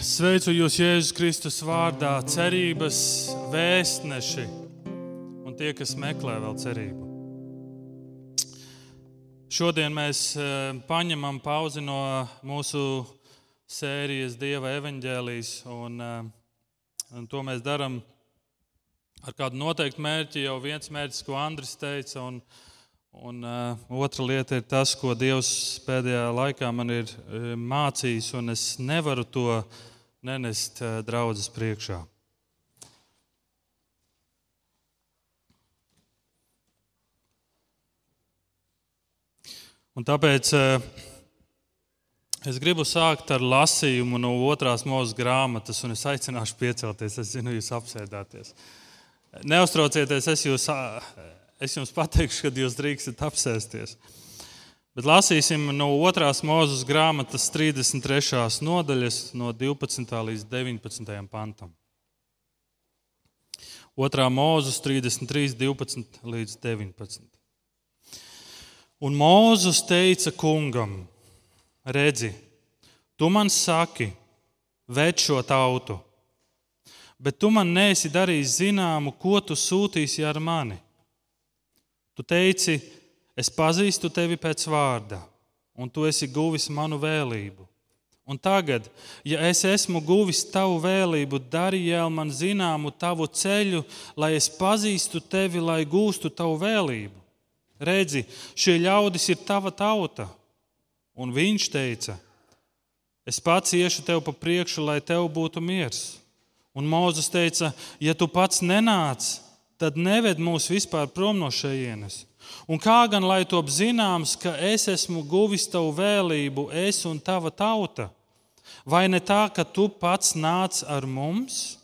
Sveicu jūs Jēzus Kristus vārdā, cerības vēstneši un tie, kas meklē vēl cerību. Šodien mēs eh, paņemam pauzi no mūsu sērijas Dieva evaņģēlijas, un, eh, un to mēs darām ar kādu noteiktu mērķi. Jau viens mērķis, ko Andris teica, un, un uh, otra lieta ir tas, ko Dievs pēdējā laikā man ir mācījis, un es nevaru to nenest uh, draudzes priekšā. Un tāpēc uh, Es gribu sākt ar lasījumu no otrās mūža grāmatas, un es aicināšu piecelties. Es zinu, jūs apsēdāties. Neuztraucieties, es, jūs, es jums pateikšu, kad jūs drīkstat apsēsties. Bet lasīsim no otrās mūža grāmatas 33. nodaļas, no 12. līdz 19. pantam. Otrā mūža 33, 12 līdz 19. Un Mūzes teica kungam, redzi, tu man saki, ved šo tautu, bet tu man nesi darījis zināmu, ko tu sūtīsi ar mani. Tu teici, es pazīstu tevi pēc vārda, un tu esi guvis manu vēlību. Un tagad, ja es esmu guvis tavu vēlību, dari jau man zināmu tavu ceļu, lai es pazīstu tevi, lai gūstu tavu vēlību. Redzi, šie ļaudis ir tava tauta Un viņš teica, es pats iešu tev pa priekšu, lai tev būtu miers. Un Mozus teica, ja tu pats nenāc, tad neved mūs vispār prom no šejienes. Un kā gan lai top zināms, ka es esmu guvis tavu vēlību, es un tava tauta? Vai ne tā, ka tu pats nāc ar mums?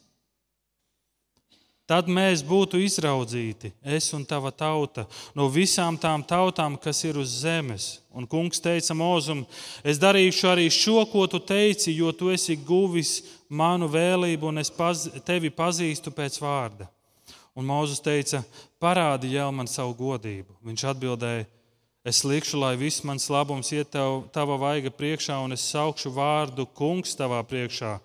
Tad mēs būtu izraudzīti, es un tava tauta, no visām tām tautām, kas ir uz zemes. Un kungs teica Mozum, es darīšu arī šo, ko tu teici, jo tu esi guvis manu vēlību, un es paz, tevi pazīstu pēc vārda. Un Mozus teica, parādi jau man savu godību. Viņš atbildēja, es likšu, lai viss mans labums iet tev, tava vaiga priekšā, un es saukšu vārdu kungs tavā priekšā.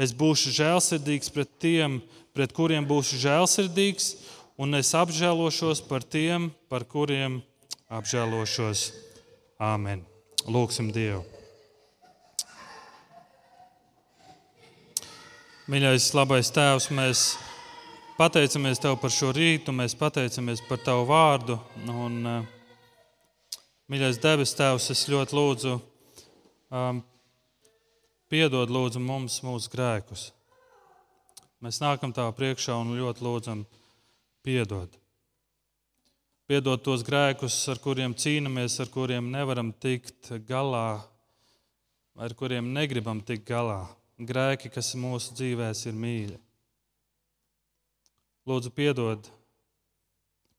Es būšu žēlsirdīgs pret tiem, pret kuriem būšu žēlsirdīgs, un es apžēlošos par tiem, par kuriem apžēlošos. Āmen. Lūksim Dievu. Mīļais, labais Tēvs, mēs pateicamies Tev par šo rītu, mēs pateicamies par Tavu vārdu. Un, eh, mīļais debes Tēvs, es ļoti lūdzu, um, piedod lūdzu mums mūsu grēkus. Mēs nākam tā priekšā un ļoti lūdzam, piedod. Piedod tos grēkus, ar kuriem cīnāmies, ar kuriem nevaram tikt galā, ar kuriem negribam tikt galā. Grēki, kas mūsu dzīvēs ir mīļi. Lūdzu, piedod,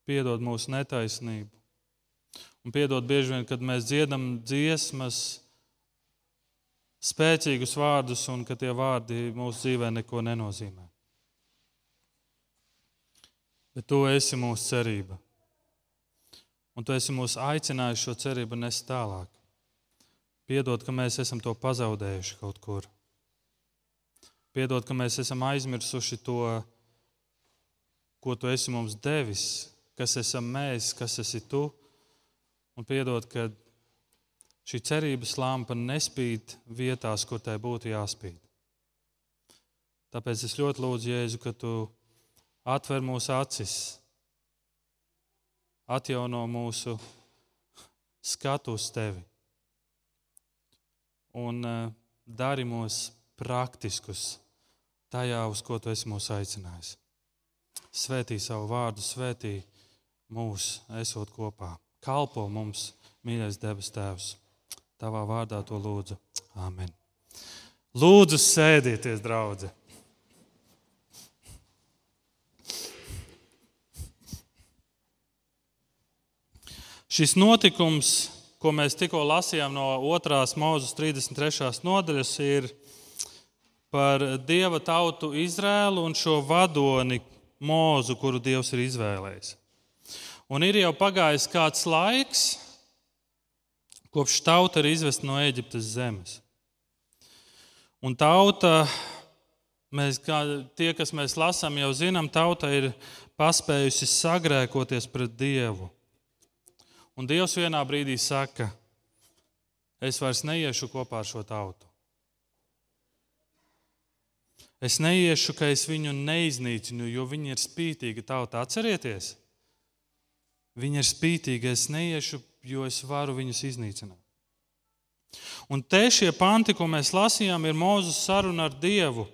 piedod mūsu netaisnību. Un piedod bieži vien, kad mēs dziedam dziesmas, spēcīgus vārdus, un ka tie vārdi mūsu dzīvē neko nenozīmē bet tu esi mūsu cerība. Un tu esi mūs aicinājis šo cerību nest tālāk. Piedod, ka mēs esam to pazaudējuši kaut kur. Piedod, ka mēs esam aizmirsuši to, ko tu esi mums devis, kas esam mēs, kas esi tu. Un piedod, ka šī cerības lampa nespīd vietās, kur tai būtu jāspīd. Tāpēc es ļoti lūdzu, Jēzu, ka tu atver mūsu acis, atjauno mūsu skatu uz tevi un eh, dari mūs praktiskus tajā, uz ko tu esi mūs aicinājis. Svētī savu vārdu, svētī mūs, esot kopā. Kalpo mums, mīļais debes Tēvs. Tavā vārdā to lūdzu. Āmen. Lūdzu, sēdieties, draugi! Šis notikums, ko mēs tikko lasījām no 2. mūža 33. nodaļas, ir par dieva tautu Izrēlu un šo vadoni mūzu, kuru Dievs ir izvēlējis. Un ir jau pagājis kāds laiks, kopš tauta ir izvesta no Eģiptes zemes. Un tauta, mēs, kā, tie, kas mēs lasām, jau zinām, tauta ir paspējusi sagrēkoties pret Dievu. Un Dievs vienā brīdī saka, es vairs neiešu kopā ar šo tautu. Es neiešu, ka es viņu neiznīcinu, jo viņi ir spītīgi tauta. Atcerieties, viņi ir spītīgi. Es neiešu, jo es varu viņus iznīcināt. Un te šie panti, ko mēs lasījām, ir Mozus saruna ar Dievu.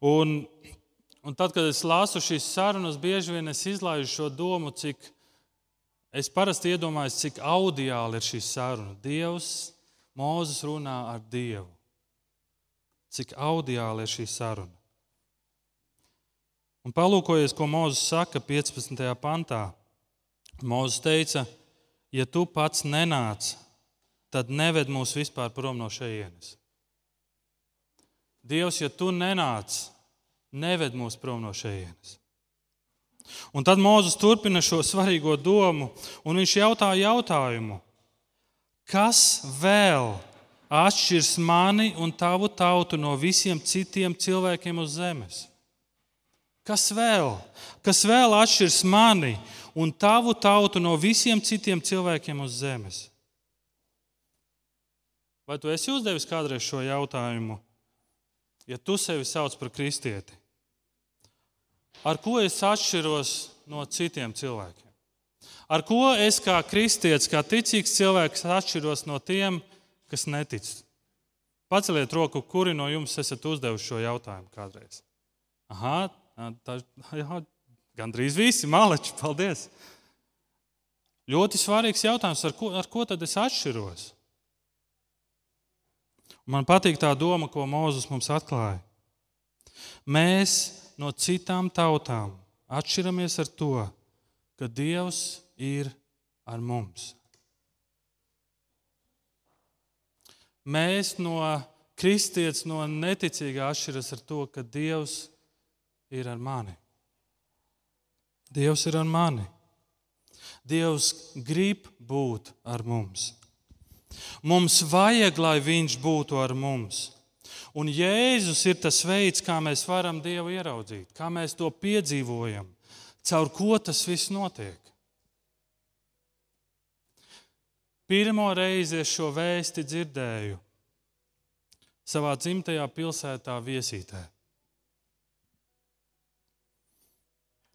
Un, un tad, kad es lasu šīs sarunas, bieži vien es izlaižu šo domu, cik es parasti iedomājos, cik audiāli ir šī saruna. Dievs, Mozus runā ar Dievu. Cik audiāli ir šī saruna. Un palūkojies, ko Mozus saka 15. pantā. Mozus teica, ja tu pats nenāc tad neved mūs vispār prom no šejienes. Dievs, ja tu nenāc, neved mūs prom no šejienes. Un tad Mozus turpina šo svarīgo domu, un viņš jautā jautājumu, kas vēl atšķirs mani un tavu tautu no visiem citiem cilvēkiem uz zemes? Kas vēl? Kas vēl atšķirs mani un tavu tautu no visiem citiem cilvēkiem uz zemes? Vai tu esi uzdevis kādreiz šo jautājumu? Ja tu sevi sauc par kristieti, ar ko es atšķiros no citiem cilvēkiem? Ar ko es kā kristietis, kā ticīgs cilvēks, atšķiros no tiem, kas netic? Paceliet roku, kuri no jums esat uzdevuši šo jautājumu kādreiz. Aha, tā ir gandrīz visi maleči, paldies. Ļoti svarīgs jautājums, ar ko, ar ko tad es atšķiros? Man patīk tā doma, ko Mozus mums atklāja. Mēs no citām tautām atšķiramies ar to, ka Dievs ir ar mums. Mēs no kristietes, no neticīgā atšķiras ar to, ka Dievs ir ar mani. Dievs ir ar mani. Dievs grib būt ar mums. Mums vajag, lai Viņš būtu ar mums. Un Jēzus ir tas veids, kā mēs varam Dievu ieraudzīt, kā mēs to piedzīvojam, caur ko tas viss notiek. Pirmo reizi es šo vēsti dzirdēju savā dzimtajā pilsētā, Viesītē.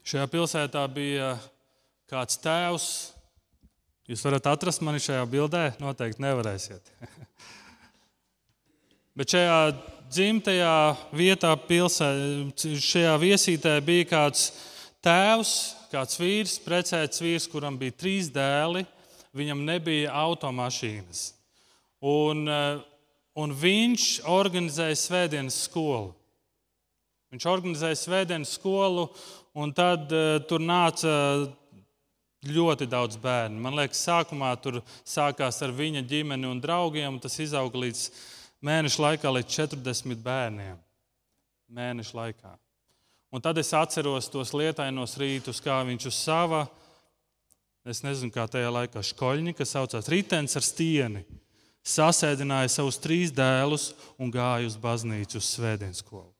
Šajā pilsētā bija kāds tēvs, Jūs varat atrast mani šajā bildē? Noteikti nevarēsiet. Bet šajā dzimtajā vietā, pilsē, šajā viesītē bija kāds tēvs, kāds vīrs, precēts vīrs, kuram bija trīs dēli. Viņam nebija automašīnas. Un, eh, un viņš organizēja svētdienas skolu. Viņš organizēja svētdienas skolu, un tad uh, tur nāca ļoti daudz bērnu. Man liekas, sākumā tur sākās ar viņa ģimeni un draugiem, un tas izauga līdz mēneša laikā līdz 40 bērniem. Mēneša laikā. Un tad es atceros tos lietainos rītus, kā viņš uz sava, es nezinu, kā tajā laikā skoļņi, kas saucās ritenis ar stieni, sasēdināja savus trīs dēlus un gāja uz baznīcu uz svētdienas skolu.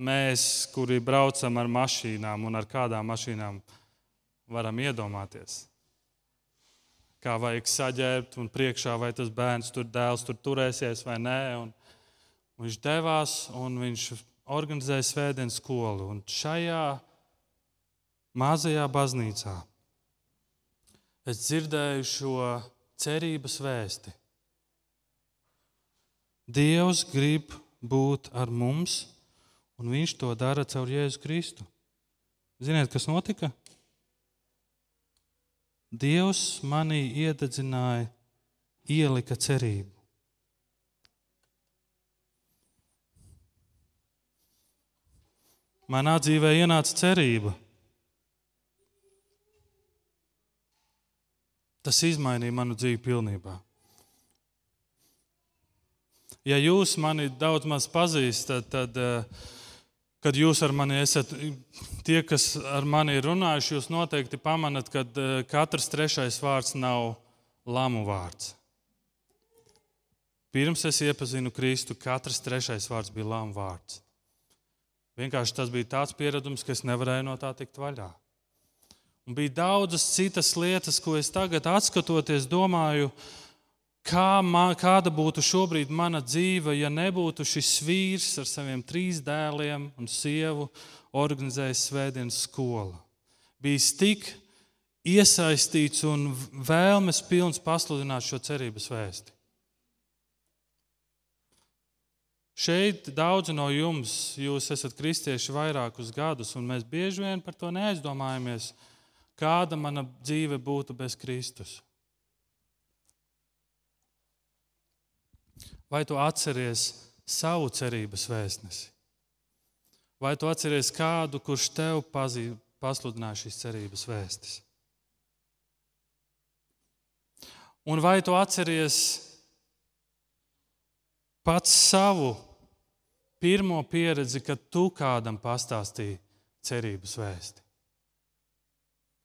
Mēs, kuri braucam ar mašīnām un ar kādām mašīnām, varam iedomāties. Kā vajag saģērbt, un priekšā vai tas bērns tur dēls tur turēsies vai nē. Un viņš devās un viņš organizēja svētdienas skolu. Un šajā mazajā baznīcā es dzirdēju šo cerības vēsti. Dievs grib būt ar mums, un Viņš to dara caur Jēzu Kristu. Ziniet, kas notika? Dievs manī iededzināja, ielika cerību. Manā dzīvē ienāca cerība. Tas izmainīja manu dzīvi pilnībā. Ja jūs mani daudz maz pazīstat, tad, uh, kad jūs ar mani esat, tie, kas ar mani ir runājuši, jūs noteikti pamanat, ka eh, katrs trešais vārds nav lamu vārds. Pirms es iepazinu Kristu, katrs trešais vārds bija lāma vārds. Vienkārši tas bija tāds pieredums, ka es nevarēju no tā tikt vaļā. Un bija daudzas citas lietas, ko es tagad, skatoties, domāju, kā man, kāda būtu šobrīd mana dzīve, ja nebūtu šis vīrs ar saviem trīs dēliem un sievu organizējis svētdienas skolu. Bijis tik iesaistīts un vēlmes pilns pasludināt šo cerības vēstuli. Šeit daudzi no jums, jūs esat kristieši vairākus gadus, un mēs bieži vien par to neaizdomājamies, kāda mana dzīve būtu bez Kristus. Vai tu atceries savu cerības vēstnesi? Vai tu atceries kādu, kurš tev pazī, pasludināja šīs cerības vēstis? Un vai tu atceries pats savu pirmo pieredzi, kad tu kādam pastāstīji cerības vēsti?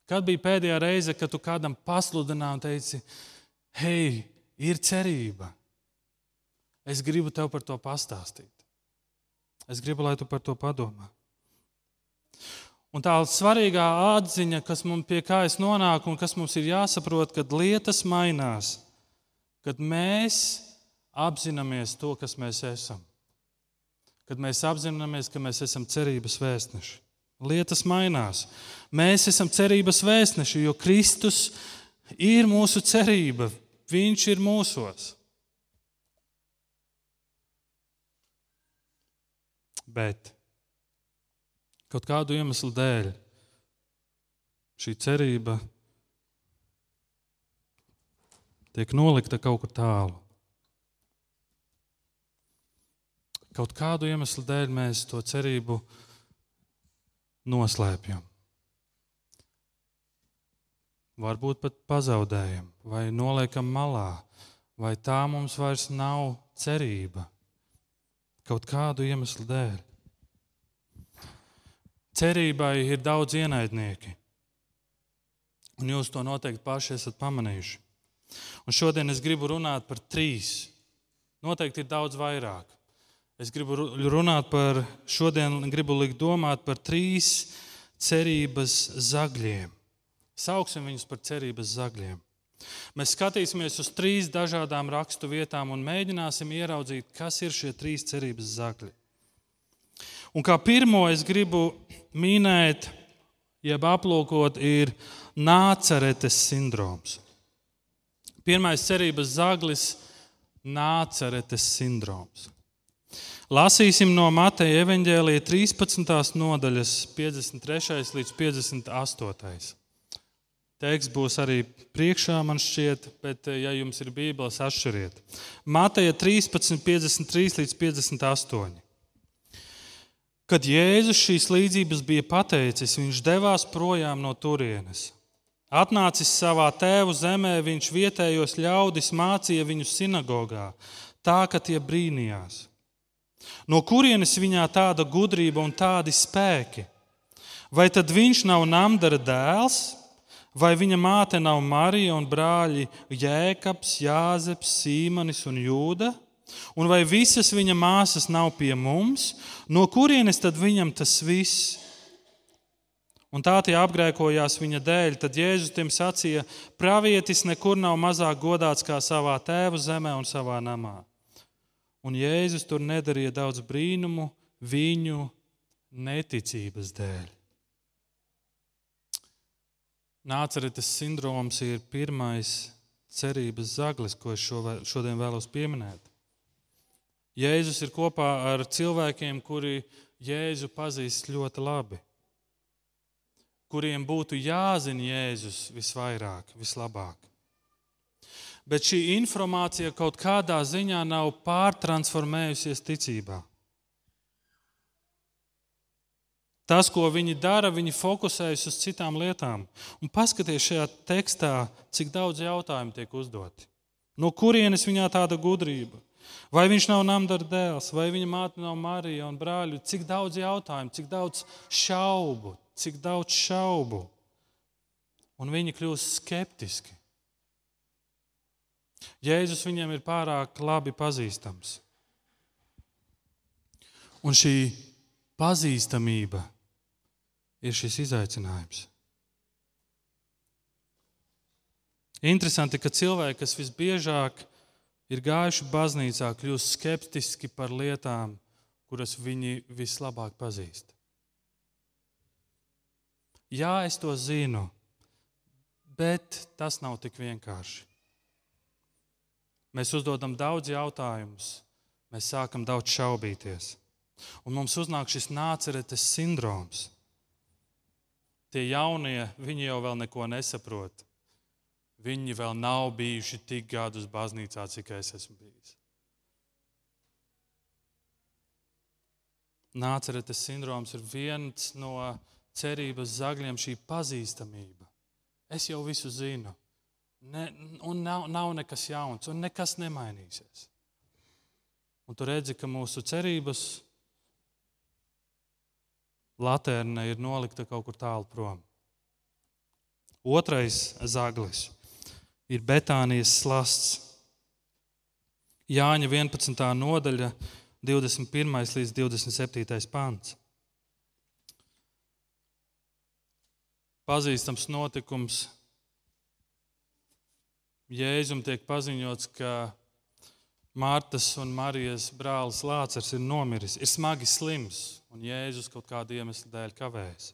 Kad bija pēdējā reize, kad tu kādam pasludināji un teici, hei, ir cerība? Es gribu tev par to pastāstīt. Es gribu, lai tu par to padomā. Un tā svarīgā atziņa, kas mums pie kājas nonāk un kas mums ir jāsaprot, kad lietas mainās, kad mēs apzināmies to, kas mēs esam kad mēs apzināmies, ka mēs esam cerības vēstneši. Lietas mainās. Mēs esam cerības vēstneši, jo Kristus ir mūsu cerība. Viņš ir mūsos. Bet kaut kādu iemeslu dēļ šī cerība tiek nolikta kaut kur tālu. Kaut kādu iemeslu dēļ mēs to cerību noslēpjam. Varbūt pat pazaudējam, vai noliekam malā, vai tā mums vairs nav cerība. Kaut kādu iemeslu dēļ. Cerībai ir daudz ienaidnieki. Un jūs to noteikti paši esat pamanījuši. Un šodien es gribu runāt par trīs. Noteikti ir daudz vairāk. Es gribu runāt par, šodien gribu likt domāt par trīs cerības zagļiem. Sauksim viņus par cerības zagļiem. Mēs skatīsimies uz trīs dažādām rakstu vietām un mēģināsim ieraudzīt, kas ir šie trīs cerības zagļi. Un kā pirmo es gribu minēt, jeb aplūkot, ir nācaretes sindroms. Pirmais cerības zaglis - nācaretes sindroms. Lasīsim no Mateja evaņģēlīja 13. nodaļas, 53. līdz 58. Teksts būs arī priekšā, man šķiet, bet, ja jums ir Bībeles, atšķiriet. Mateja 13, 53 līdz 58. Kad Jēzus šīs līdzības bija pateicis, viņš devās projām no turienes. Atnācis savā tēvu zemē, viņš vietējos ļaudis mācīja viņu sinagogā, tā ka tie brīnījās. No kurienes viņā tāda gudrība un tādi spēki? Vai tad viņš nav Namdara dēls, vai viņa māte nav Marija un brāļi Jēkabs, Jāzeps, Sīmanis un Jūda? Un vai visas viņa māsas nav pie mums? No kurienes tad viņam tas viss? Un tā tie apgrēkojās viņa dēļ. Tad Jēzus tiem sacīja: Pravietis nekur nav mazāk godāts kā savā tēva zemē un savā namā. Un Jēzus tur nedarīja daudz brīnumu viņu neticības dēļ. Nāceretes sindroms ir pirmais cerības zaglis, ko es šodien vēlos pieminēt. Jēzus ir kopā ar cilvēkiem, kuri Jēzu pazīst ļoti labi, kuriem būtu jāzina Jēzus visvairāk, vislabāk bet šī informācija kaut kādā ziņā nav pārtransformējusies ticībā. Tas, ko viņi dara, viņi fokusējas uz citām lietām. Un paskatieties šajā tekstā, cik daudz jautājumu tiek uzdoti. No kurienes viņā tāda gudrība? Vai viņš nav Namdara dēls, vai viņa māte nav Marija un brāļi? Cik daudz jautājumu, cik daudz šaubu, cik daudz šaubu. Un viņi kļūst skeptiski. Jēzus viņiem ir pārāk labi pazīstams. Un šī pazīstamība ir šis izaicinājums. Interesanti, ka cilvēki, kas visbiežāk ir gājuši baznīcā, kļūst skeptiski par lietām, kuras viņi vislabāk pazīst. Jā, es to zinu, bet tas nav tik vienkārši. Mēs uzdodam daudz jautājumus, mēs sākam daudz šaubīties. Un mums uznāk šis nāceretes sindroms. Tie jaunie, viņi jau vēl neko nesaprot. Viņi vēl nav bijuši tik gadus baznīcā, cik es esmu bijis. Nāceretes sindroms ir viens no cerības zagļiem, šī pazīstamība. Es jau visu zinu, ne, un nav, nav nekas jauns, un nekas nemainīsies. Un tu redzi, ka mūsu cerības latērne ir nolikta kaut kur tālu prom. Otrais zaglis ir Betānijas slasts. Jāņa 11. nodaļa, 21. līdz 27. pāns. Pazīstams notikums. Jēzum tiek paziņots, ka Mārtas un Marijas brālis Lācars ir nomiris, ir smagi slims, un Jēzus kaut kāda iemesla dēļ kavējas.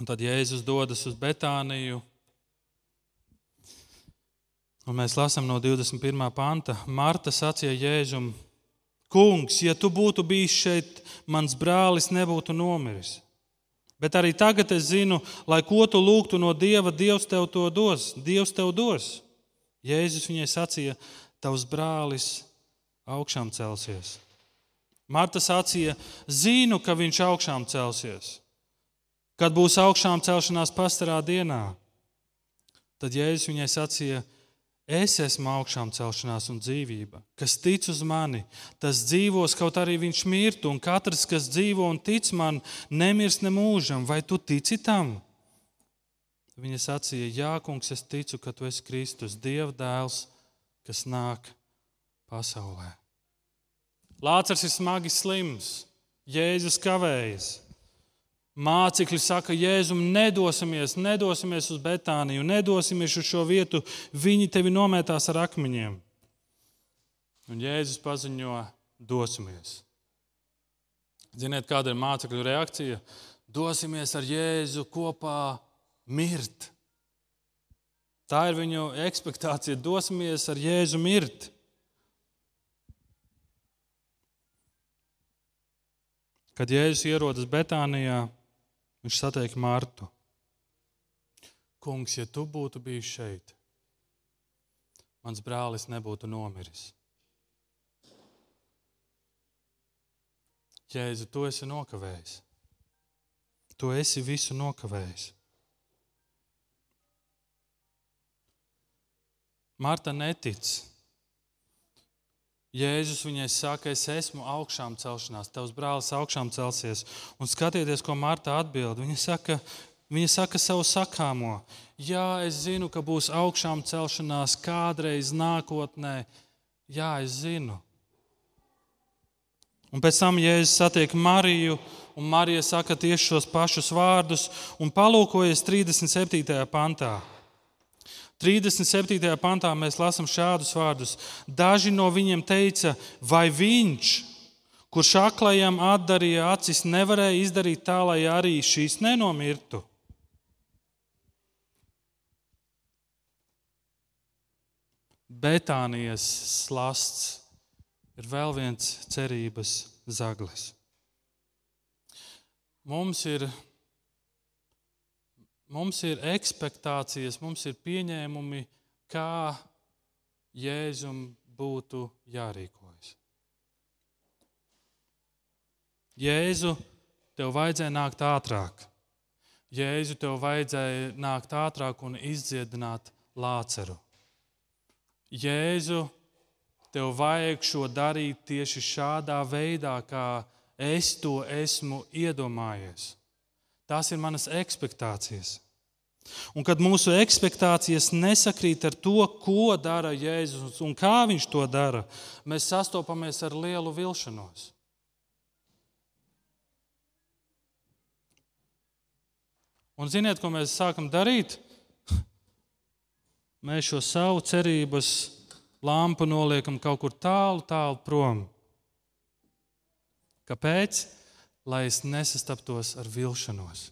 Un tad Jēzus dodas uz Betāniju. Un mēs lasām no 21. panta. Marta sacīja Jēzum, Kungs, ja tu būtu bijis šeit, mans brālis nebūtu nomiris. Bet arī tagad es zinu, lai ko tu lūgtu no Dieva, Dievs tev to dos. Dievs tev dos. Jēzus viņai sacīja, tavs brālis augšām celsies. Marta sacīja, zinu, ka viņš augšām celsies kad būs augšām celšanās pastarā dienā. Tad Jēzus viņai sacīja, Es esmu augšām celšanās un dzīvība. Kas tic uz mani, tas dzīvos, kaut arī viņš mirtu, un katrs, kas dzīvo un tic man, nemirs ne mūžam. Vai tu tici tam? Viņa sacīja, Jā, kungs, es ticu, ka tu esi Kristus, Dieva dēls, kas nāk pasaulē. Lācars ir smagi slims, Jēzus kavējas. Mācekļi saka, Jēzum, nedosimies, nedosimies uz Betāniju, nedosimies uz šo vietu, viņi tevi nometās ar akmeņiem. Un Jēzus paziņo, dosimies. Ziniet, kāda ir mācekļu reakcija? Dosimies ar Jēzu kopā mirt. Tā ir viņu expectācija. Dosimies ar Jēzu mirt. Kad Jēzus ierodas Betānijā, Viņš satiek Martu. Kungs, ja tu būtu bijis šeit, mans brālis nebūtu nomiris. Jēzu, tu esi nokavējis. Tu esi visu nokavējis. Marta netic Jēzus viņai saka, es esmu augšām celšanās, tavs brālis augšām celsies. Un skatieties, ko Marta atbild. Viņa saka, viņa saka savu sakāmo. Jā, es zinu, ka būs augšām celšanās kādreiz nākotnē. Jā, es zinu. Un pēc tam Jēzus satiek Mariju, un Marija saka tieši šos pašus vārdus, un palūkojas 37. pantā. 37. pantā mēs lasām šādus vārdus. Daži no viņiem teica, vai viņš, kurš aklajam atdarīja acis, nevarēja izdarīt tā, lai arī šīs nenomirtu. Betānijas slasts ir vēl viens cerības zaglis. Mums ir Mums ir expectācijas, mums ir pieņēmumi, kā Jēzum būtu jārīkojas. Jēzu, tev vajadzēja nākt ātrāk. Jēzu, tev vajadzēja nākt ātrāk un izdziedināt lāceru. Jēzu, tev vajag šo darīt tieši šādā veidā, kā es to esmu iedomājies. Tās ir manas expectācijas. Un kad mūsu expectācijas nesakrīt ar to, ko dara Jēzus un kā viņš to dara, mēs sastopamies ar lielu vilšanos. Un ziniet, ko mēs sākam darīt? Mēs šo savu cerības lampu noliekam kaut kur tālu, tālu prom. Kāpēc? Lai es nesastaptos ar vilšanos.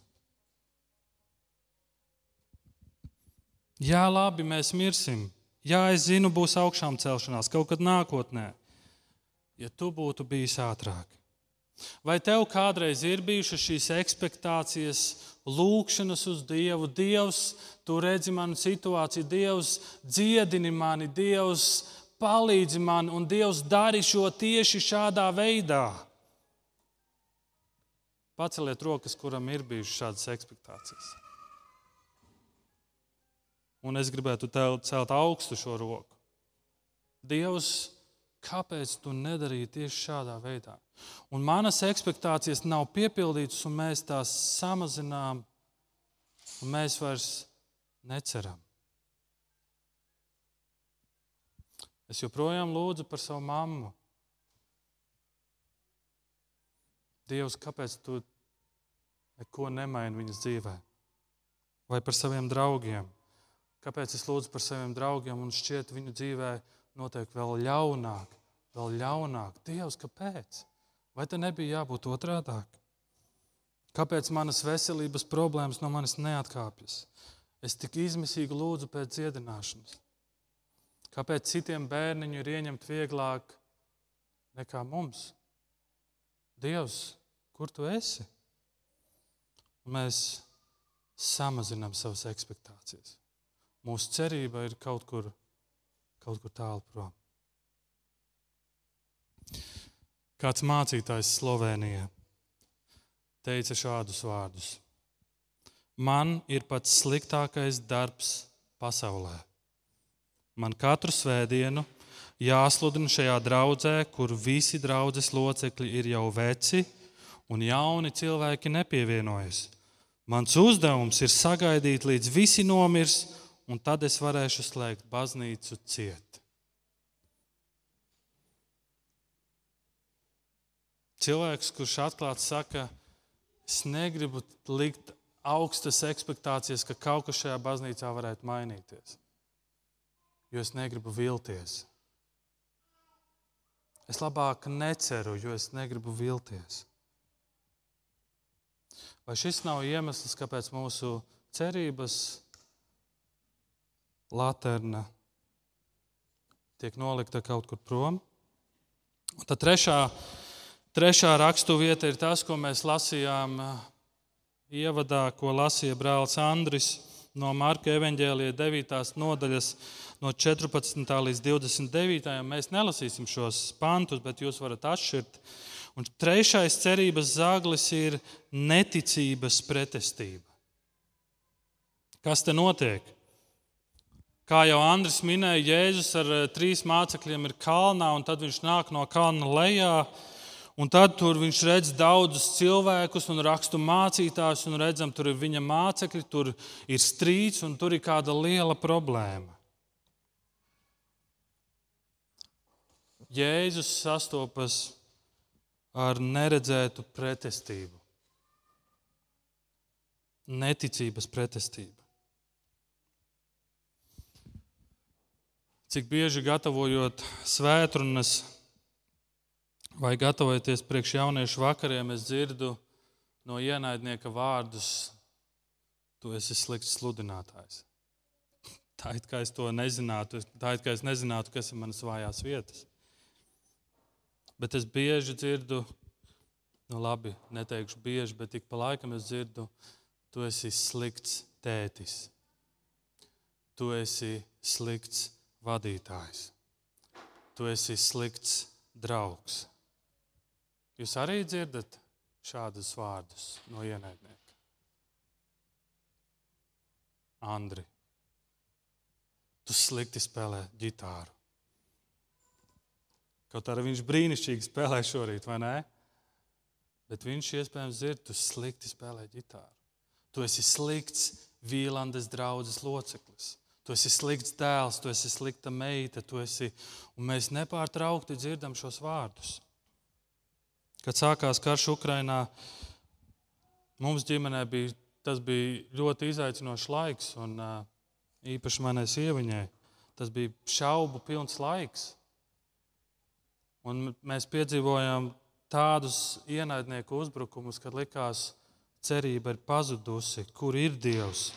Jā, labi, mēs mirsim. Jā, es zinu, būs augšām celšanās kaut kad nākotnē. Ja tu būtu bijis ātrāk, vai tev kādreiz ir bijušas šīs expectācijas, lūkšanas uz Dievu? Dievs, tu redzi manu situāciju, Dievs dziedini mani, Dievs palīdzi man, un Dievs dari šo tieši šādā veidā. Paceliet rokas, kuram ir bijušas šādas expectācijas. Un es gribētu celt augstu šo roku. Dievs, kāpēc tu nedarīji tieši šādā veidā? Un manas expectācijas nav piepildītas, un mēs tās samazinām, un mēs vairs neceram. Es joprojām lūdzu par savu mammu. Dievs, kāpēc tu neko nemaini viņas dzīvē? Vai par saviem draugiem? Kāpēc es lūdzu par saviem draugiem un šķiet viņu dzīvē notiek vēl ļaunāk, vēl ļaunāk? Dievs, kāpēc? Vai te nebija jābūt otrādāk? Kāpēc manas veselības problēmas no manis neatkāpjas? Es tik izmisīgi lūdzu pēc dziedināšanas. Kāpēc citiem bērniņu ir ieņemt vieglāk nekā mums? Dievs, kur tu esi? Un mēs samazinām savas expectācijas. Mūsu cerība ir kaut kur, kaut kur tālu prom. Kāds mācītājs Slovenijā teica šādus vārdus: Man ir pats sliktākais darbs pasaulē. Man katru svētdienu jāsludina šajā draudzē, kur visi draudzes locekļi ir jau veci un jauni cilvēki nepievienojas. Mans uzdevums ir sagaidīt, līdz visi nomirs un tad es varēšu slēgt baznīcu ciet. Cilvēks, kurš atklāti saka, es negribu likt augstas expectācijas, ka kaut kas šajā baznīcā varētu mainīties, jo es negribu vilties. Es labāk neceru, jo es negribu vilties. Vai šis nav iemesls, kāpēc mūsu cerības laterna tiek nolikta kaut kur prom. Un tad trešā, trešā raksturvieta ir tas, ko mēs lasījām uh, ievadā, ko lasīja brālis Andris no Marka evanģēlīja 9. nodaļas, no 14. līdz 29. Mēs nelasīsim šos pantus, bet jūs varat atšķirt. Un trešais cerības zāglis ir neticības pretestība. Kas te notiek? Kā jau Andris minēja, Jēzus ar eh, trīs mācekļiem ir kalnā, un tad viņš nāk no kalna lejā. Un tad viņš redz daudzus cilvēkus un rakstu mācītājus, un redzam, tur ir viņa mācekļi, tur ir strīds un tur ir kāda liela problēma. Jēzus sastopas ar neredzētu pretestību, neticības pretestību. Cik bieži gatavojot svētrunas vai gatavojoties priekš jauniešu vakariem, es dzirdu no ienaidnieka vārdus: Tu esi slikts sludinātājs. Tā it kā es to nezinātu, tā it kā es nezinātu, kas ir manas vājās vietas. Bet es bieži dzirdu, nu labi, neteikšu bieži, bet ik pa laikam es dzirdu, tu esi slikts tētis. Tu esi slikts vadītājs. Tu esi slikts draugs. Jūs arī dzirdat šādus vārdus no ienaidnieka. Andri, tu slikti spēlē ģitāru. Kaut arī viņš brīnišķīgi spēlē šorīt, vai ne? Bet viņš iespējams dzird, tu slikti spēlē ģitāru. Tu esi slikts Vīlandes draudzes loceklis. Tu esi slikts dēls, tu esi slikta meita, tu esi. Un mēs nepārtraukti dzirdam šos vārdus. Kad sākās karš Ukrajinā, mums ģimenē bija, tas bija ļoti izaicinošs laiks, un īpaši manai sieviņai. Tas bija šaubu pilns laiks. Un mēs piedzīvojām tādus ienaidnieku uzbrukumus, kad likās, cerība ir pazudusi, kur ir Dievs.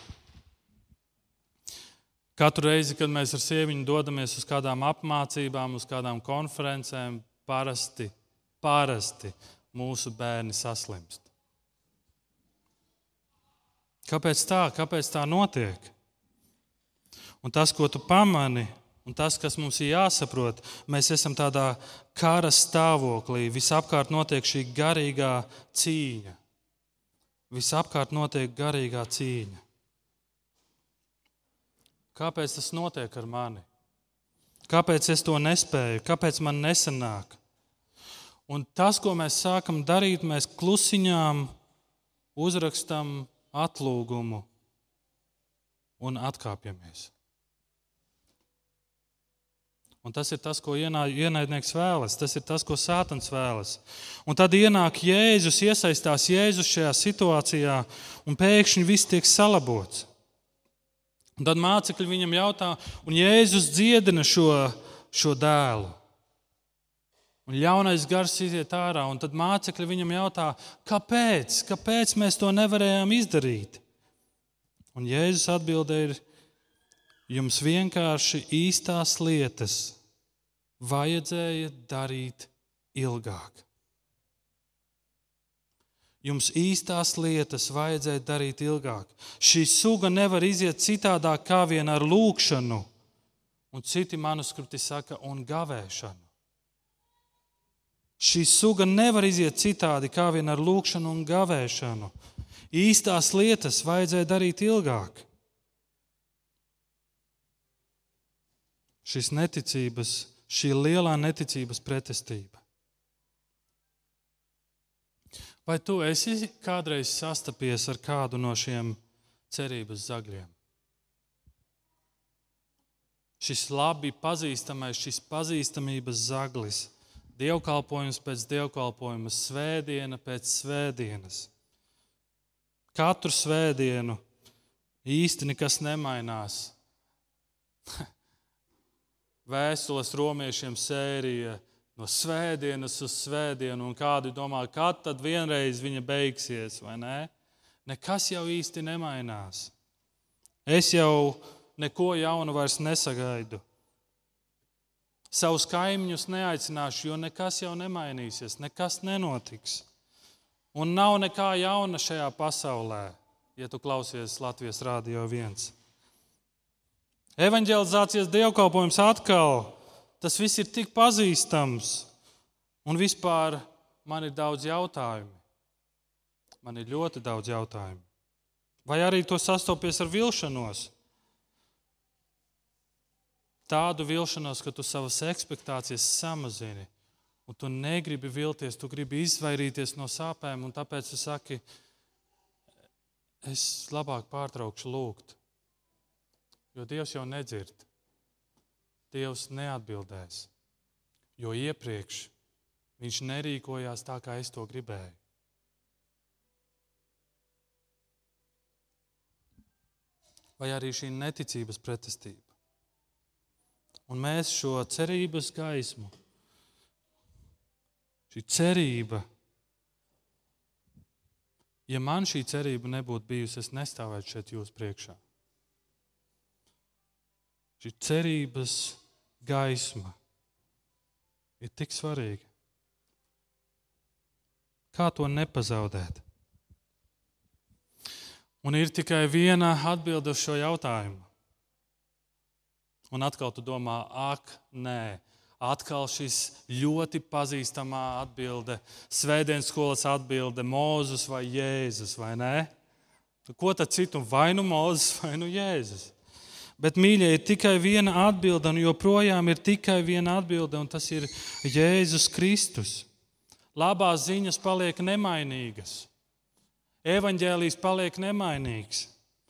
Katru reizi, kad mēs ar sieviņu dodamies uz kādām apmācībām, uz kādām konferencēm, parasti, parasti mūsu bērni saslimst. Kāpēc tā? Kāpēc tā notiek? Un tas, ko tu pamani, un tas, kas mums ir jāsaprot, mēs esam tādā kara stāvoklī. Visapkārt notiek šī garīgā cīņa. Visapkārt notiek garīgā cīņa. Kāpēc tas notiek ar mani? Kāpēc es to nespēju? Kāpēc man nesanāk? Un tas, ko mēs sākam darīt, mēs klusiņām uzrakstam atlūgumu un atkāpjamies. Un tas ir tas, ko ienaidnieks vēlas, tas ir tas, ko Sātans vēlas. Un tad ienāk Jēzus, iesaistās Jēzus šajā situācijā, un pēkšņi viss tiek salabots. Un tad mācekļi viņam jautā, un Jēzus dziedina šo, šo dēlu. Un ļaunais gars iziet ārā, un tad mācekļi viņam jautā, kāpēc, kāpēc mēs to nevarējām izdarīt? Un Jēzus atbildēja, jums vienkārši īstās lietas vajadzēja darīt ilgāk. Jums īstās lietas vajadzēja darīt ilgāk. Šī suga nevar iziet citādāk kā vien ar lūkšanu, un citi manuskripti saka, un gavēšanu. Šī suga nevar iziet citādi kā vien ar lūkšanu un gavēšanu. Īstās lietas vajadzēja darīt ilgāk. Šis neticības, šī lielā neticības pretestība. Vai tu esi kādreiz sastapies ar kādu no šiem cerības zagļiem? Šis labi pazīstamais, šis pazīstamības zaglis, dievkalpojums pēc dievkalpojuma, svētdiena pēc svētdienas. Katru svētdienu īsti nekas nemainās. Vēstules romiešiem sērija no svētdienas uz svētdienu, un kādi domā, kad tad vienreiz viņa beigsies, vai ne? Nekas jau īsti nemainās. Es jau neko jaunu vairs nesagaidu. Savus kaimiņus neaicināšu, jo nekas jau nemainīsies, nekas nenotiks. Un nav nekā jauna šajā pasaulē, ja tu klausies Latvijas Rādio 1. Evangelizācijas dievkalpojums atkal Tas viss ir tik pazīstams, un vispār man ir daudz jautājumu. Man ir ļoti daudz jautājumu. Vai arī to sastopies ar vilšanos? Tādu vilšanos, ka tu savas expectācijas samazini, un tu negribi vilties, tu gribi izvairīties no sāpēm, un tāpēc tu saki, es labāk pārtraukšu lūgt, jo Dievs jau nedzird. Dievs neatbildēs, jo iepriekš viņš nerīkojās tā, kā es to gribēju. Vai arī šī neticības pretestība. Un mēs šo cerības gaismu, šī cerība, ja man šī cerība nebūtu bijusi, es nestāvētu šeit jūs priekšā. Šī cerības gaisma ir tik svarīga. Kā to nepazaudēt? Un ir tikai viena atbilde uz šo jautājumu. Un atkal tu domā, ak, nē, atkal šis ļoti pazīstamā atbilde, svētdienas skolas atbilde, Mozus vai Jēzus, vai nē? Ko tad citu? Vai nu Mozus, vai nu Jēzus? Bet, mīļie, ir tikai viena atbilde, un joprojām ir tikai viena atbilde, un tas ir Jēzus Kristus. Labās ziņas paliek nemainīgas. Evanģēlijs paliek nemainīgs.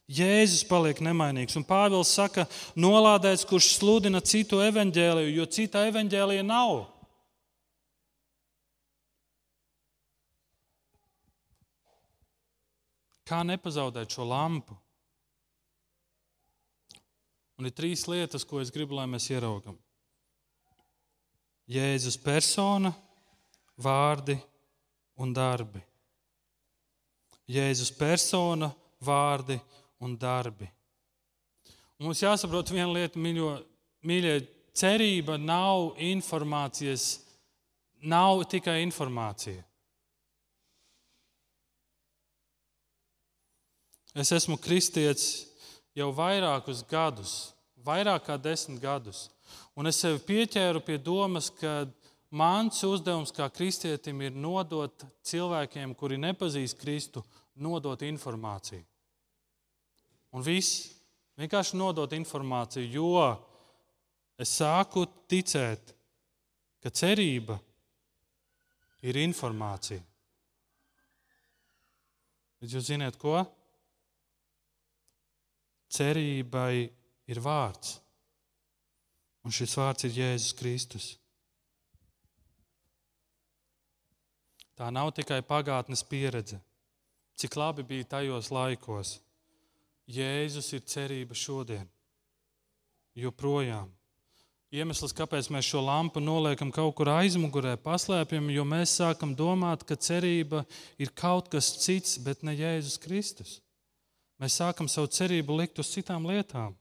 Jēzus paliek nemainīgs. Un Pāvils saka, nolādēts, kurš sludina citu evaņģēliju, jo cita evaņģēlija nav. Kā nepazaudēt šo lampu? Un ir trīs lietas, ko es gribu, lai mēs ieraugam. Jēzus persona, vārdi un darbi. Jēzus persona, vārdi un darbi. Un mums jāsaprot viena lieta, mīļo, mīļie, cerība nav informācijas, nav tikai informācija. Es esmu kristietis jau vairākus gadus, vairāk kā desmit gadus. Un es sev pieķēru pie domas, ka mans uzdevums kā kristietim ir nodot cilvēkiem, kuri nepazīst Kristu, nodot informāciju. Un viss vienkārši nodot informāciju, jo es sāku ticēt, ka cerība ir informācija. Bet jūs zināt, ko? Cerībai ir vārds. Un šis vārds ir Jēzus Kristus. Tā nav tikai pagātnes pieredze, cik labi bija tajos laikos. Jēzus ir cerība šodien, joprojām. Iemesls, kāpēc mēs šo lampu noliekam kaut kur aizmugurē, paslēpjam, jo mēs sākam domāt, ka cerība ir kaut kas cits, bet ne Jēzus Kristus. Mēs sākam savu cerību likt uz citām lietām.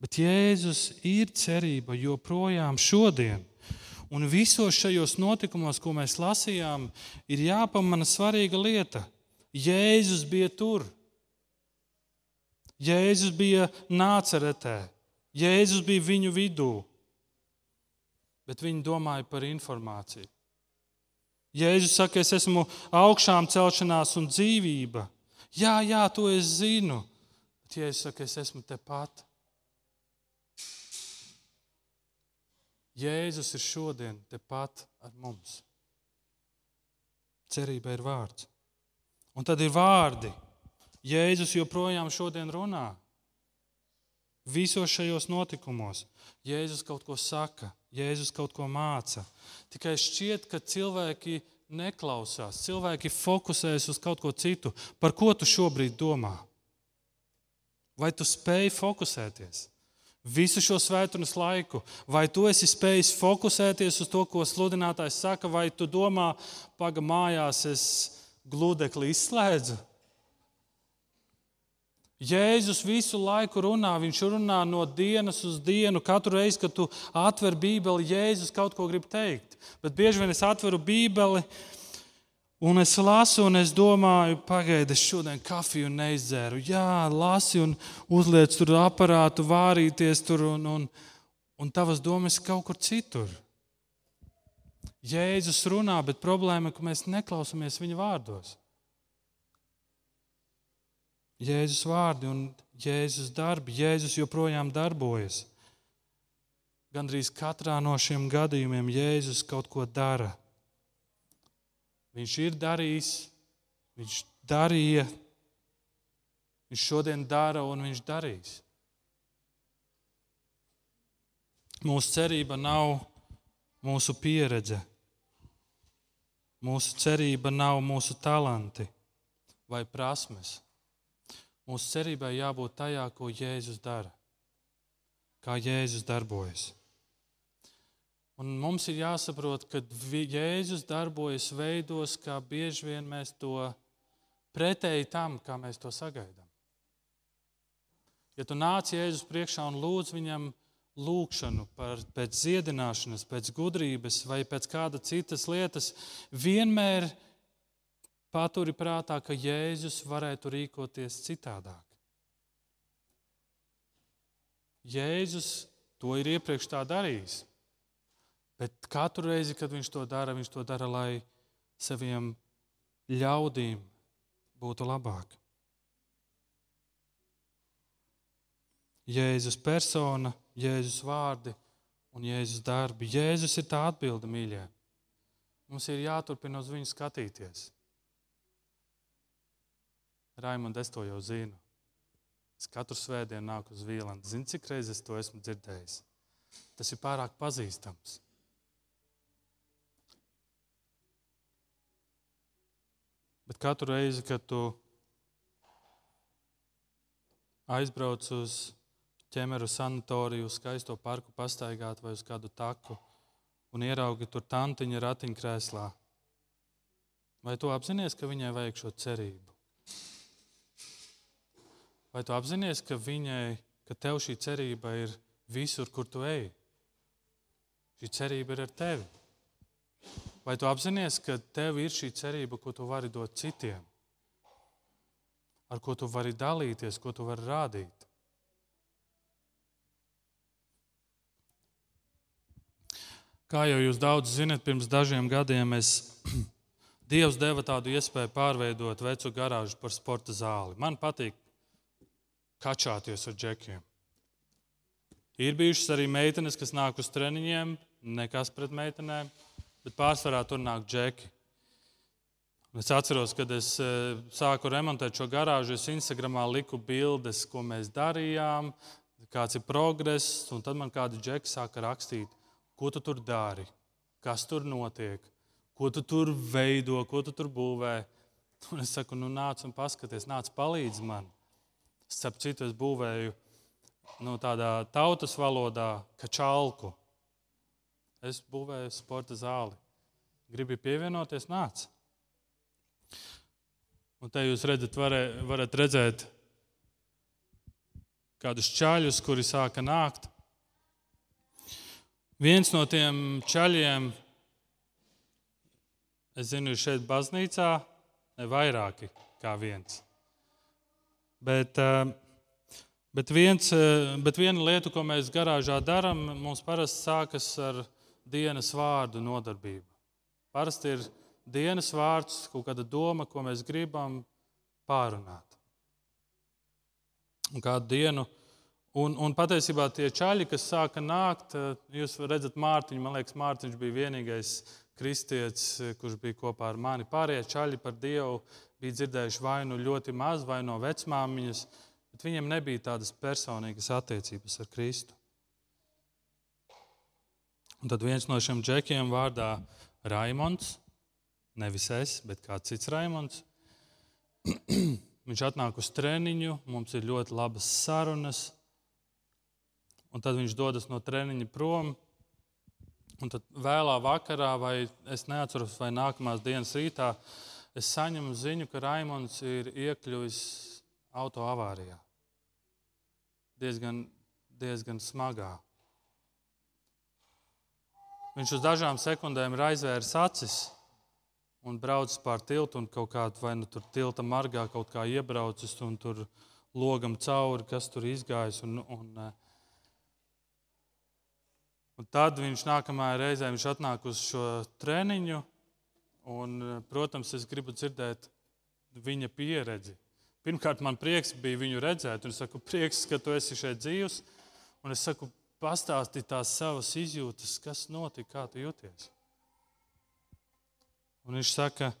Bet Jēzus ir cerība joprojām šodien. Un visos šajos notikumos, ko mēs lasījām, ir jāpamana svarīga lieta. Jēzus bija tur. Jēzus bija nāceretē. Jēzus bija viņu vidū. Bet viņi domāja par informāciju. Jēzus saka, es esmu augšām celšanās un dzīvība. Jā, jā, to es zinu. Bet, ja es saku, es esmu tepat, Jēzus ir šodien tepat ar mums. Cerība ir vārds. Un tad ir vārdi. Jēzus joprojām šodien runā. Visos šajos notikumos Jēzus kaut ko saka, Jēzus kaut ko māca. Tikai šķiet, ka cilvēki neklausās. Cilvēki fokusējas uz kaut ko citu. Par ko tu šobrīd domā? Vai tu spēj fokusēties? Visu šo svētdienas laiku, vai tu esi spējis fokusēties uz to, ko sludinātājs saka, vai tu domā, paga mājās, es gludekli izslēdzu? Jēzus visu laiku runā, viņš runā no dienas uz dienu. Katru reizi, kad tu atver Bībeli, Jēzus kaut ko grib teikt. Bet bieži vien es atveru Bībeli un es lasu, un es domāju, pagaidi, es šodien kafiju neizdzēru. Jā, lasi un uzliec tur aparātu, vārīties tur, un, un, un tavas domas kaut kur citur. Jēzus runā, bet problēma ir, ka mēs neklausāmies viņa vārdos. Jēzus vārdi un Jēzus darbi. Jēzus joprojām darbojas. Gandrīz katrā no šiem gadījumiem Jēzus kaut ko dara. Viņš ir darījis, viņš darīja, viņš šodien dara un viņš darīs. Mūsu cerība nav mūsu pieredze. Mūsu cerība nav mūsu talanti vai prasmes. Mūsu cerībai jābūt tajā, ko Jēzus dara, kā Jēzus darbojas. Un mums ir jāsaprot, ka Jēzus darbojas veidos, kā bieži vien mēs to pretēji tam, kā mēs to sagaidām. Ja tu nāc Jēzus priekšā un lūdz viņam lūgšanu par, pēc dziedināšanas, pēc gudrības vai pēc kāda citas lietas, vienmēr Paturi prātā, ka Jēzus varētu rīkoties citādāk. Jēzus to ir iepriekš tā darījis. Bet katru reizi, kad viņš to dara, viņš to dara, lai saviem ļaudīm būtu labāk. Jēzus persona, Jēzus vārdi un Jēzus darbi. Jēzus ir tā atbilde, mīļie. Mums ir jāturpina uz viņu skatīties. Raimond, es to jau zinu. Es katru svētdienu nāku uz Vīlandu. Zini, cik reizes to esmu dzirdējis? Tas ir pārāk pazīstams. Bet katru reizi, kad tu aizbrauc uz ķemeru sanatoriju, uz skaisto parku pastaigāt vai uz kādu taku un ieraugi tur tantiņa ratiņkrēslā, vai tu apzinājies, ka viņai vajag šo cerību? Vai tu apzinājies, ka viņai, ka tev šī cerība ir visur, kur tu ej? Šī cerība ir ar tevi. Vai tu apzinājies, ka tev ir šī cerība, ko tu vari dot citiem, ar ko tu vari dalīties, ko tu vari rādīt? Kā jau jūs daudz zinat, pirms dažiem gadiem es Dievs deva tādu iespēju pārveidot vecu garāžu par sporta zāli. Man patīk kačāties ar džekiem. Ir bijušas arī meitenes, kas nāk uz treniņiem, nekas pret meitenēm, bet pārsvarā tur nāk džeki. Es atceros, kad es e, sāku remontēt šo garāžu, es Instagramā liku bildes, ko mēs darījām, kāds ir progress. Tad man kādi džeki sāka rakstīt, ko tu tur dari, kas tur notiek, ko tu tur veido, ko tu tur būvē. Un es saku, nu nāc un paskaties, nāc palīdz man. Starp citu, es būvēju nu, tādā tautas valodā, ka čalku. Es būvēju sporta zāli. Gribi pievienoties, nāc. Un te jūs redzat, varē, varat redzēt kādus čaļus, kuri sāka nākt. Viens no tiem čaļiem, es zinu, ir šeit baznīcā, ne vairāki kā viens. Bet, eh, bet, viens, eh, bet viena lieta, ko mēs garāžā darām, mums parasti sākas ar dienas vārdu nodarbību. Parasti ir dienas vārds, kaut kāda doma, ko mēs gribam pārunāt. Un kādu dienu, un, un patiesībā tie čaļi, kas sāka nākt, eh, jūs redzat, Mārtiņu, man liekas, Mārtiņš bija vienīgais kristietis, kurš bija kopā ar mani. Pārējie čaļi par Dievu bija dzirdējuši vai nu ļoti maz, vai no vecmāmiņas, bet viņiem nebija tādas personīgas attiecības ar Kristu. Un tad viens no šiem džekiem vārdā Raimons, nevis es, bet kāds cits Raimons. Viņš atnāk uz treniņu, mums ir ļoti labas sarunas, un tad viņš dodas no treniņa prom. Un tad vēlā vakarā, vai es neatceros, vai nākamās dienas rītā, es saņemu ziņu, ka Raimons ir iekļuvis autoavārijā. Diezgan, diezgan smagā. Viņš uz dažām sekundēm ir aizvēris acis un braucis pār tiltu un kaut kādā vai nu tur tilta margā kaut kā iebraucis un tur logam cauri, kas tur izgājis. Un, un, eh, un tad viņš nākamajā reizē viņš atnāk uz šo treniņu Un, eh, protams, es gribu dzirdēt viņa pieredzi. Pirmkārt, man prieks bija viņu redzēt, un es saku, prieks, ka tu esi šeit dzīvs. Un es saku, pastāsti tās savas izjūtas, kas notika, kā tu jūties. Un viņš saka,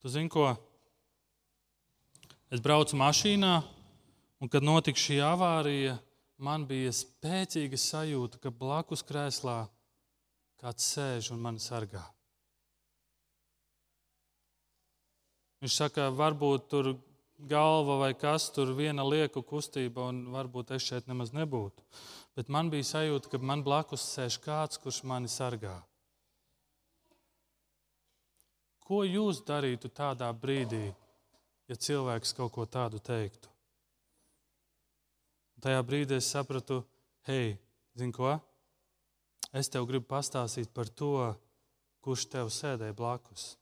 tu zini, ko? Es braucu mašīnā, un kad notika šī avārija, man bija spēcīga sajūta, ka blakus krēslā kāds sēž un mani sargā. Viņš saka, varbūt tur galva vai kas tur viena lieku kustība, un varbūt es šeit nemaz nebūtu. Bet man bija sajūta, ka man blakus sēž kāds, kurš mani sargā. Ko jūs darītu tādā brīdī, ja cilvēks kaut ko tādu teiktu? Tajā brīdī es sapratu, hei, zini ko? Es tev gribu pastāstīt par to, kurš tev sēdēja blakus.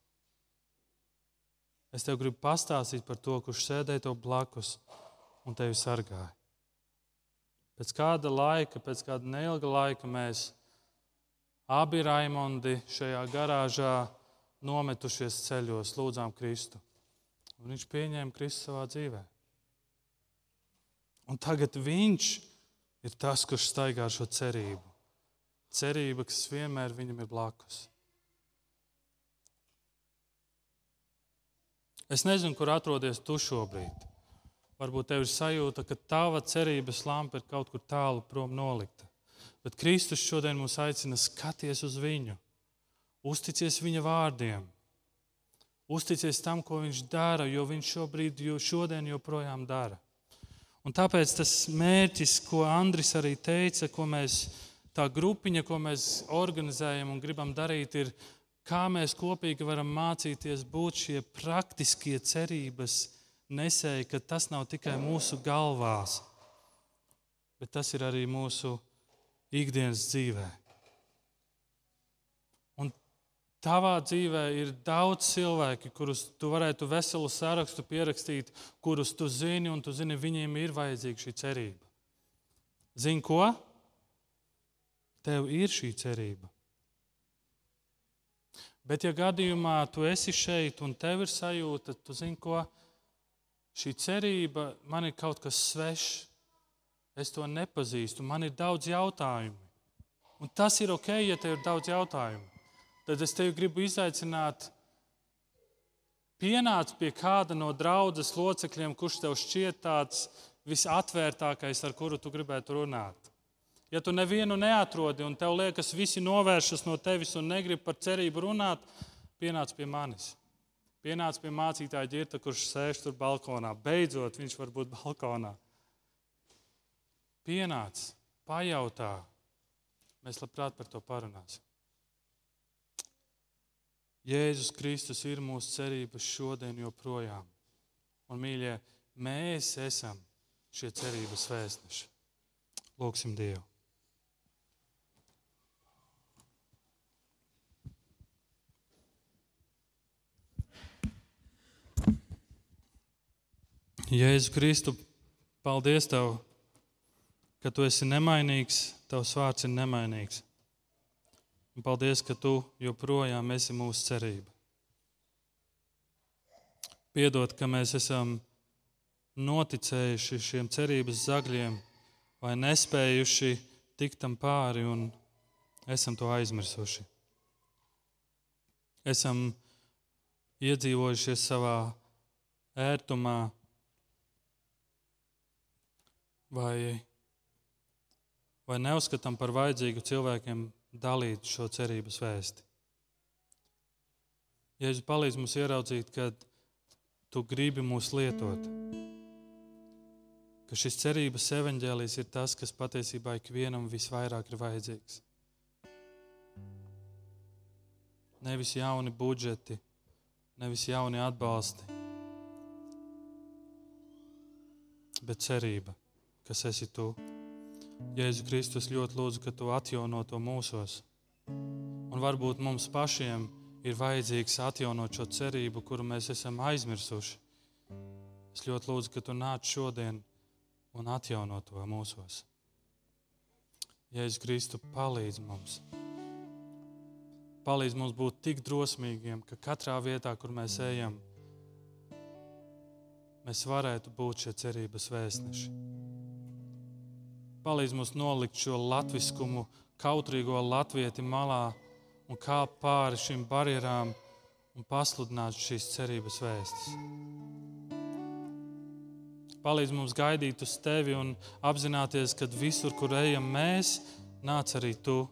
Es tev gribu pastāstīt par to, kurš sēdēja tev blakus un tevi sargāja. Pēc kāda laika, pēc kāda neilga laika mēs abi Raimondi šajā garāžā nometušies ceļos, lūdzām Kristu. Un viņš pieņēma Kristu savā dzīvē. Un tagad viņš ir tas, kurš staigā šo cerību. Cerība, kas vienmēr viņam ir blakus. Es nezinu, kur atrodies tu šobrīd. Varbūt tev ir sajūta, ka tava cerības lampa ir kaut kur tālu prom nolikta. Bet Kristus šodien mūs aicina skaties uz viņu, uzticies viņa vārdiem, uzticies tam, ko viņš dara, jo viņš šobrīd, jo šodien joprojām dara. Un tāpēc tas mērķis, ko Andris arī teica, ko mēs, tā grupiņa, ko mēs organizējam un gribam darīt, ir, kā mēs kopīgi varam mācīties būt šie praktiskie cerības nesēji, ka tas nav tikai mūsu galvās, bet tas ir arī mūsu ikdienas dzīvē. Un tavā dzīvē ir daudz cilvēku, kurus tu varētu veselu sarakstu pierakstīt, kurus tu zini, un tu zini, viņiem ir vajadzīga šī cerība. Zini ko? Tev ir šī cerība. Bet, ja gadījumā tu esi šeit un tev ir sajūta, tu zini, ko šī cerība man ir kaut kas svešs, es to nepazīstu, man ir daudz jautājumu. Un tas ir ok, ja tev ir daudz jautājumu. Tad es tevi gribu izaicināt, pienāc pie kāda no draudzes locekļiem, kurš tev šķiet tāds visatvērtākais, ar kuru tu gribētu runāt. Ja tu nevienu neatrodi un tev liekas, visi novēršas no tevis un negrib par cerību runāt, pienāc pie manis. Pienāc pie mācītāja ģirta, kurš sēž tur balkonā. Beidzot, viņš var būt balkonā. Pienāc, pajautā. Mēs labprāt par to parunāsim. Jēzus Kristus ir mūsu cerības šodien joprojām. Un, mīļie, mēs esam šie cerības vēstneši. Lūksim Dievu! Jēzu Kristu, paldies Tev, ka Tu esi nemainīgs, Tavs vārds ir nemainīgs. Un paldies, ka Tu joprojām esi mūsu cerība. Piedod, ka mēs esam noticējuši šiem cerības zagļiem vai nespējuši tikt tam pāri un esam to aizmirsuši. Esam iedzīvojušies savā ērtumā, vai, vai neuzskatām par vajadzīgu cilvēkiem dalīt šo cerības vēsti. Jēzus palīdz mums ieraudzīt, ka tu gribi mūs lietot. Ka šis cerības evaņģēlijs ir tas, kas patiesībā ikvienam visvairāk ir vajadzīgs. Nevis jauni budžeti, nevis jauni atbalsti, bet cerība kas esi tu. Jēzu Kristus ļoti lūdzu, ka tu atjauno to mūsos. Un varbūt mums pašiem ir vajadzīgs atjaunot šo cerību, kuru mēs esam aizmirsuši. Es ļoti lūdzu, ka tu nāc šodien un atjauno to mūsos. Jēzus Kristu palīdz mums. Palīdz mums būt tik drosmīgiem, ka katrā vietā, kur mēs ejam, mēs varētu būt šie cerības vēstneši. Palīdz mums nolikt šo latviskumu, kautrīgo latvieti malā un kāpt pāri šīm barjerām un pasludināt šīs cerības vēstis. Palīdz mums gaidīt uz tevi un apzināties, ka visur, kur ejam mēs, nāc arī tu,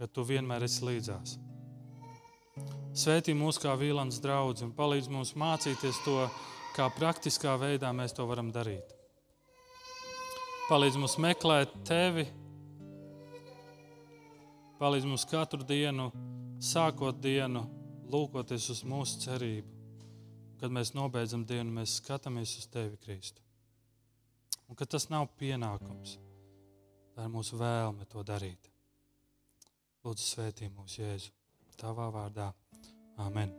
ka tu vienmēr esi līdzās. Svētī mūs kā vīlans draugs un palīdz mums mācīties to, kā praktiskā veidā mēs to varam darīt. Palīdz mums meklēt tevi. Palīdz mums katru dienu, sākot dienu, lūkoties uz mūsu cerību. Kad mēs nobeidzam dienu, mēs skatāmies uz tevi, Kristu. Un ka tas nav pienākums, tā ir mūsu vēlme to darīt. Lūdzu, svētī mūsu Jēzu, Tavā vārdā. Amen.